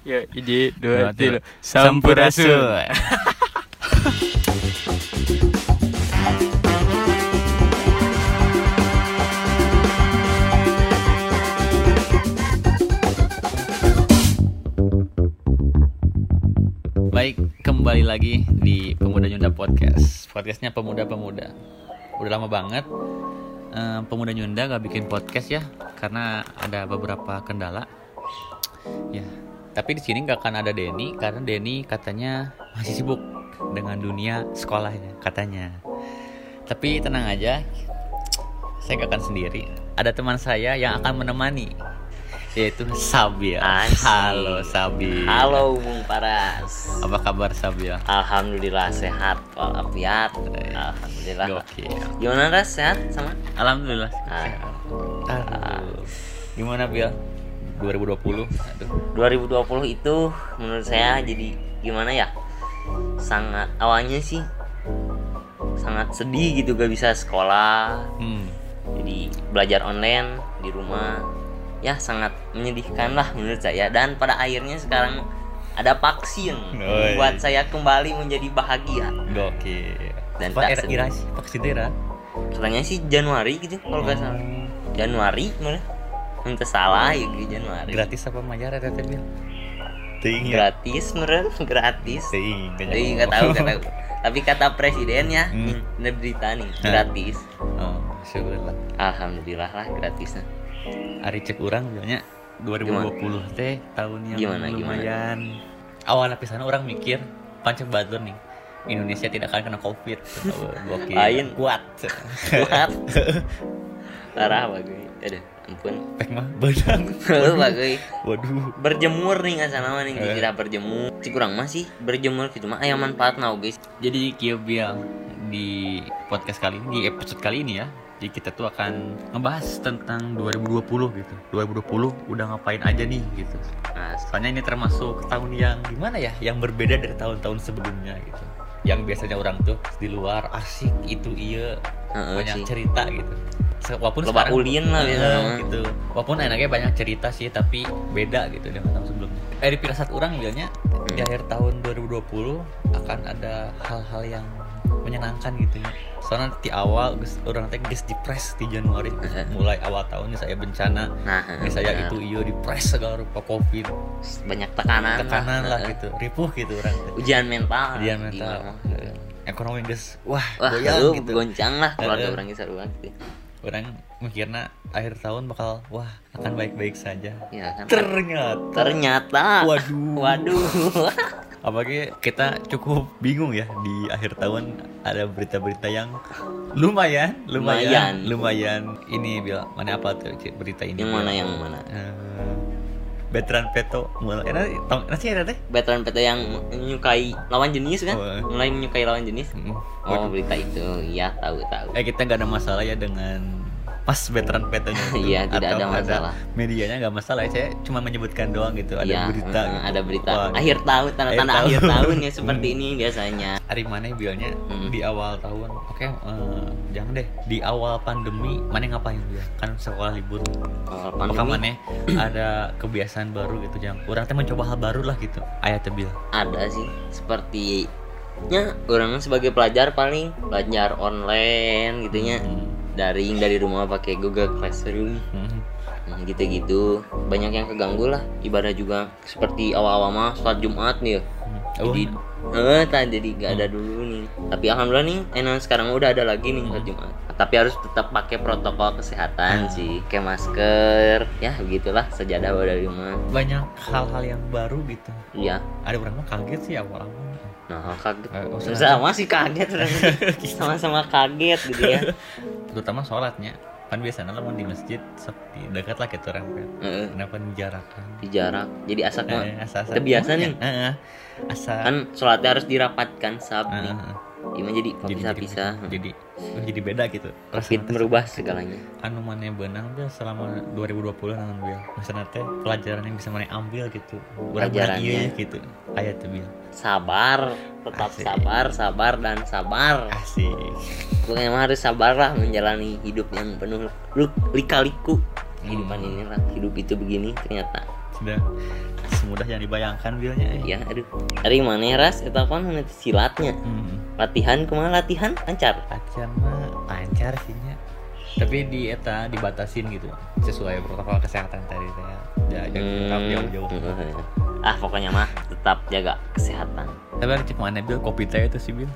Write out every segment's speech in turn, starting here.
Ya, iji dua tiga. Sampurasun. Baik, kembali lagi di Pemuda Nyunda Podcast. Podcastnya pemuda-pemuda. Udah lama banget eh, pemuda Nyunda gak bikin podcast ya, karena ada beberapa kendala. Ya, tapi di sini nggak akan ada Denny karena Denny katanya masih sibuk dengan dunia sekolahnya katanya. Tapi tenang aja, saya gak akan sendiri. Ada teman saya yang akan menemani, yaitu Sabil. Asik. Halo Sabil. Halo Bung Paras. Apa kabar Sabil? Alhamdulillah sehat walafiat. Alhamdulillah. Gokil. Gimana Ras sehat sama? Alhamdulillah. Ah, Aduh. Gimana Bil? 2020. Aduh. 2020 itu menurut saya jadi gimana ya? Sangat awalnya sih sangat sedih gitu gak bisa sekolah. Hmm. Jadi belajar online di rumah ya sangat menyedihkan lah menurut saya dan pada akhirnya sekarang ada vaksin Oi. buat saya kembali menjadi bahagia. Gokil. Dan tak era? Vaksin era? katanya sih Januari gitu kalau nggak salah Januari mana minta salah ya gitu Januari Gratis apa bayar eta teh Bil? Ting gratis meren gratis Ting. jadi nggak tahu tahu tapi kata presidennya Hmm. ini berita nih gratis Oh, syukurlah. alhamdulillah lah gratisnya Ari cek urang bilangnya 2020 teh tahun yang Gimana, gimana? lumayan. Awalnya pisan orang mikir pancek batur nih. Indonesia tidak akan kena Covid. Oh. Lain. Kuat. kuat parah bagus ada ampun Pek mah benang. lu bagus Waduh. berjemur nih nggak sana mah nih Eh. kira berjemur si kurang masih berjemur gitu mah ayam manfaat now guys Jadi Kio bilang di podcast kali ini, di episode kali ini ya, jadi kita tuh akan ngebahas tentang 2020 gitu. 2020 udah ngapain aja nih gitu. nah, Soalnya ini termasuk tahun yang gimana ya, yang berbeda dari tahun-tahun sebelumnya gitu. Yang biasanya orang tuh di luar asik itu iya Heeh banyak sih. cerita gitu. Walaupun Loba sekarang ulin lah mah. gitu. Walaupun enaknya banyak cerita sih, tapi beda gitu dengan tahun sebelumnya. Eh di pirasat orang di Hmm. akhir tahun 2020 akan ada hal-hal yang menyenangkan gitu ya. Soalnya di awal orang teh geus depres di Januari mulai awal tahunnya saya bencana nah saya benar. itu iyo depres segala rupa covid banyak tekanan tekanan lah Heeh. gitu ripuh gitu orang ujian mental Ujian di mental ekonomi geus wah, wah goyang gitu goncang lah keluarga Heeh. orang yang seru banget gitu. Orang mikirnya akhir tahun bakal wah akan baik-baik saja. Ya kan ternyata. Ternyata. Waduh. Waduh. Apalagi kita cukup bingung ya di akhir tahun ada berita-berita yang lumayan lumayan lumayan, ini bil mana apa tuh berita ini yang mana yang mana? Eh, veteran peto mulai eh tau nasi ada teh veteran PT yang menyukai lawan jenis kan? Oh. mulai menyukai lawan jenis. Mm. oh berita itu. Iya tahu tahu. Eh kita nggak ada masalah ya dengan pas veteran petonya itu. Iya, tidak Atau ada masalah. medianya nggak masalah saya cuma menyebutkan doang gitu ada Iya, berita eh, gitu. ada berita. Wah, akhir tahun tanda-tanda Akhir akhir tahun. tahun ya seperti ini biasanya. Hari mana bilnya Mm. di awal tahun. Oke eh, jangan deh. Di awal pandemi mana ngapain? Dia kan sekolah libur. Awal pandemi. mana ada kebiasaan baru gitu yang kurang. Teh mencoba hal baru lah gitu ayah tebil ada sih seperti nya orang sebagai pelajar paling belajar online gitunya daring dari rumah pakai Google Classroom. Hmm. Nah, gitu-gitu. Banyak yang keganggu lah ibadah juga seperti awal-awal mah sholat Jumat nih. Ya Oh, jadi eh tak jadi gak ada dulu nih. Tapi alhamdulillah nih enak sekarang udah ada lagi nih sholat Jumat. Tapi harus tetap pakai protokol kesehatan sih kayak masker ya begitulah sejadah dari rumah. Banyak hal-hal yang baru gitu. Iya. Ada orang mah kaget sih awal-awal nah kaget. Eh, oh, sama sih kaget. Sama-sama kaget gitu ya terutama sholatnya. Kan biasanya lah di masjid seperti dekat lah gitu kan Heeh, kenapa dijarakan? Di jarak jadi asa mah. Eh, asa asa biasa nih. asa kan sholatnya harus dirapatkan sab eh, nih Gimana jadi? Kok jadi bisa-bisa jadi jadi beda gitu. Covid merubah segalanya. Anu mana benang tuh selama 2020 nangan bil. Maksudnya teh pelajaran yang bisa mana ambil gitu. Pelajarannya. iya gitu. Ayat tuh bil. Sabar tetap Asik. sabar sabar dan sabar. Asik pokoknya harus sabar lah menjalani hidup yang penuh lika-liku. Kehidupan Hmm. ini lah hidup itu begini ternyata. Sudah. Semudah yang dibayangkan bilnya ya aduh. Hari mana ras? Eta kan nanti silatnya? Hmm. latihan ke mana? Latihan? Lancar? Latihan mah lancar sih tapi di eta dibatasin gitu. Sesuai protokol kesehatan tadi ya jangan Hmm, jauh-jauh. Hmm. ah pokoknya mah tetap jaga kesehatan. Tapi cek mana bil kopi teh itu sih bil.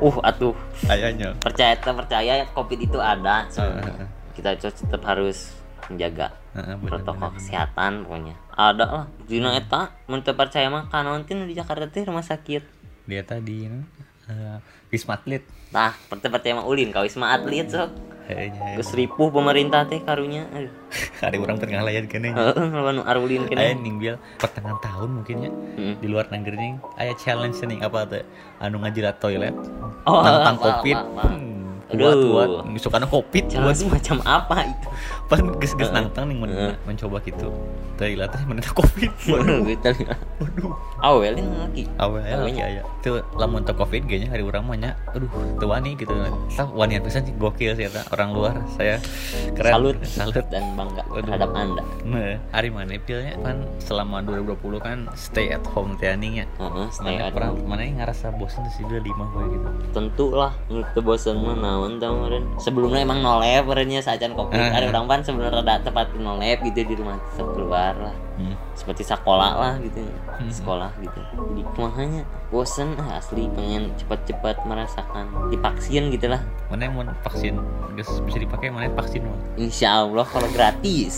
Uh atuh. Ayahnya. Percaya tak percaya covid itu ada soalnya. Heeh. kita tetap harus menjaga Heeh, bener, protokol bener, kesehatan pokoknya. Ada lah. Dina eta mun percaya mah nu di Jakarta teh rumah sakit. Dia tadi uh, wisma atlet. Tah teu percaya mah ulin ka wisma atlet sok kayaknya geus ripuh pemerintah teh karunya aduh. Ada orang tengah layar kene heeh lawan arulin Aya kene ning bil pertengahan tahun mungkin ya. Heeh. di luar negeri aya challenge nih apa tuh anu ngajilat toilet Oh, tentang covid. Hmm, Aduh. kuat kuat suka covid Cara kuat semacam apa itu? Pas ges ges nantang nih men- Heeh. mencoba gitu. Toilet teh menentang covid. Waduh, waduh. awelin lagi. Awalnya lagi Awalnya. aya tuh lamun teu covid kayaknya hari orang mah nya aduh teu wani gitu. Tah wani pisan sih gokil sih eta orang luar saya keren. Salut. Salut. Dan bangga Waduh. terhadap anda. Nah, hari mana pilnya kan selama 2020 kan stay at home teh anjing ya. Heeh, stay Mana at pernah home. mana yang ngerasa bosan sih dia lima gue gitu. tentu lah nu teu bosan mah naon tah meureun sebelumnya emang nolep merenya sajan covid Ah. ada orang pan sebenarnya rada tepat nolep gitu di rumah tetap keluar lah Hmm. seperti sekolah lah gitu Hmm. sekolah gitu jadi kumahanya bosen ah, asli pengen cepat-cepat merasakan divaksin gitu lah Mana yang mau vaksin Geus bisa dipakai mana yang vaksin mah. insya Allah kalau gratis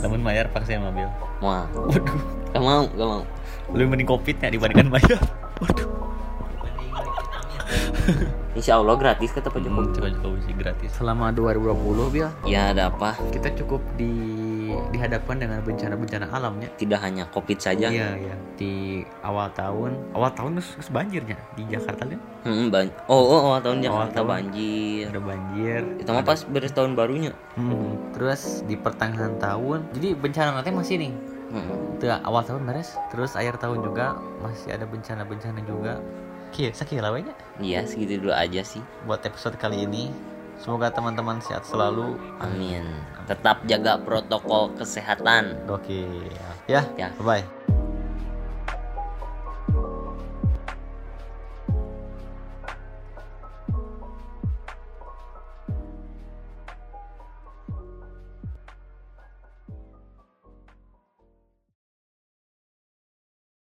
Namun bayar vaksin mobil. mau Waduh, gak mau gak mau lebih mending covid ya dibandingkan bayar. Waduh. insya Allah gratis kata Pak Hmm, Jokowi coba coba sih gratis. Selama 2020 bil ya ada apa kita cukup di dihadapkan dengan bencana-bencana alamnya. tidak hanya covid saja Iya, iya. Di awal tahun, awal tahun terus, terus banjirnya di Jakarta kan Hmm, ban- oh oh awal tahun Awal Jakarta tahun. banjir ada banjir. itu mah pas beres tahun barunya Hmm, Terus di pertengahan tahun, jadi bencana nanti masih nih. Hmm. Itu awal tahun beres, terus akhir tahun juga masih ada bencana-bencana juga. Oke, sakit lawanya Iya segitu dulu aja sih buat episode kali ini. Semoga teman-teman sehat selalu. Amin Tetap jaga protokol kesehatan Oke, ya, Ya. bye.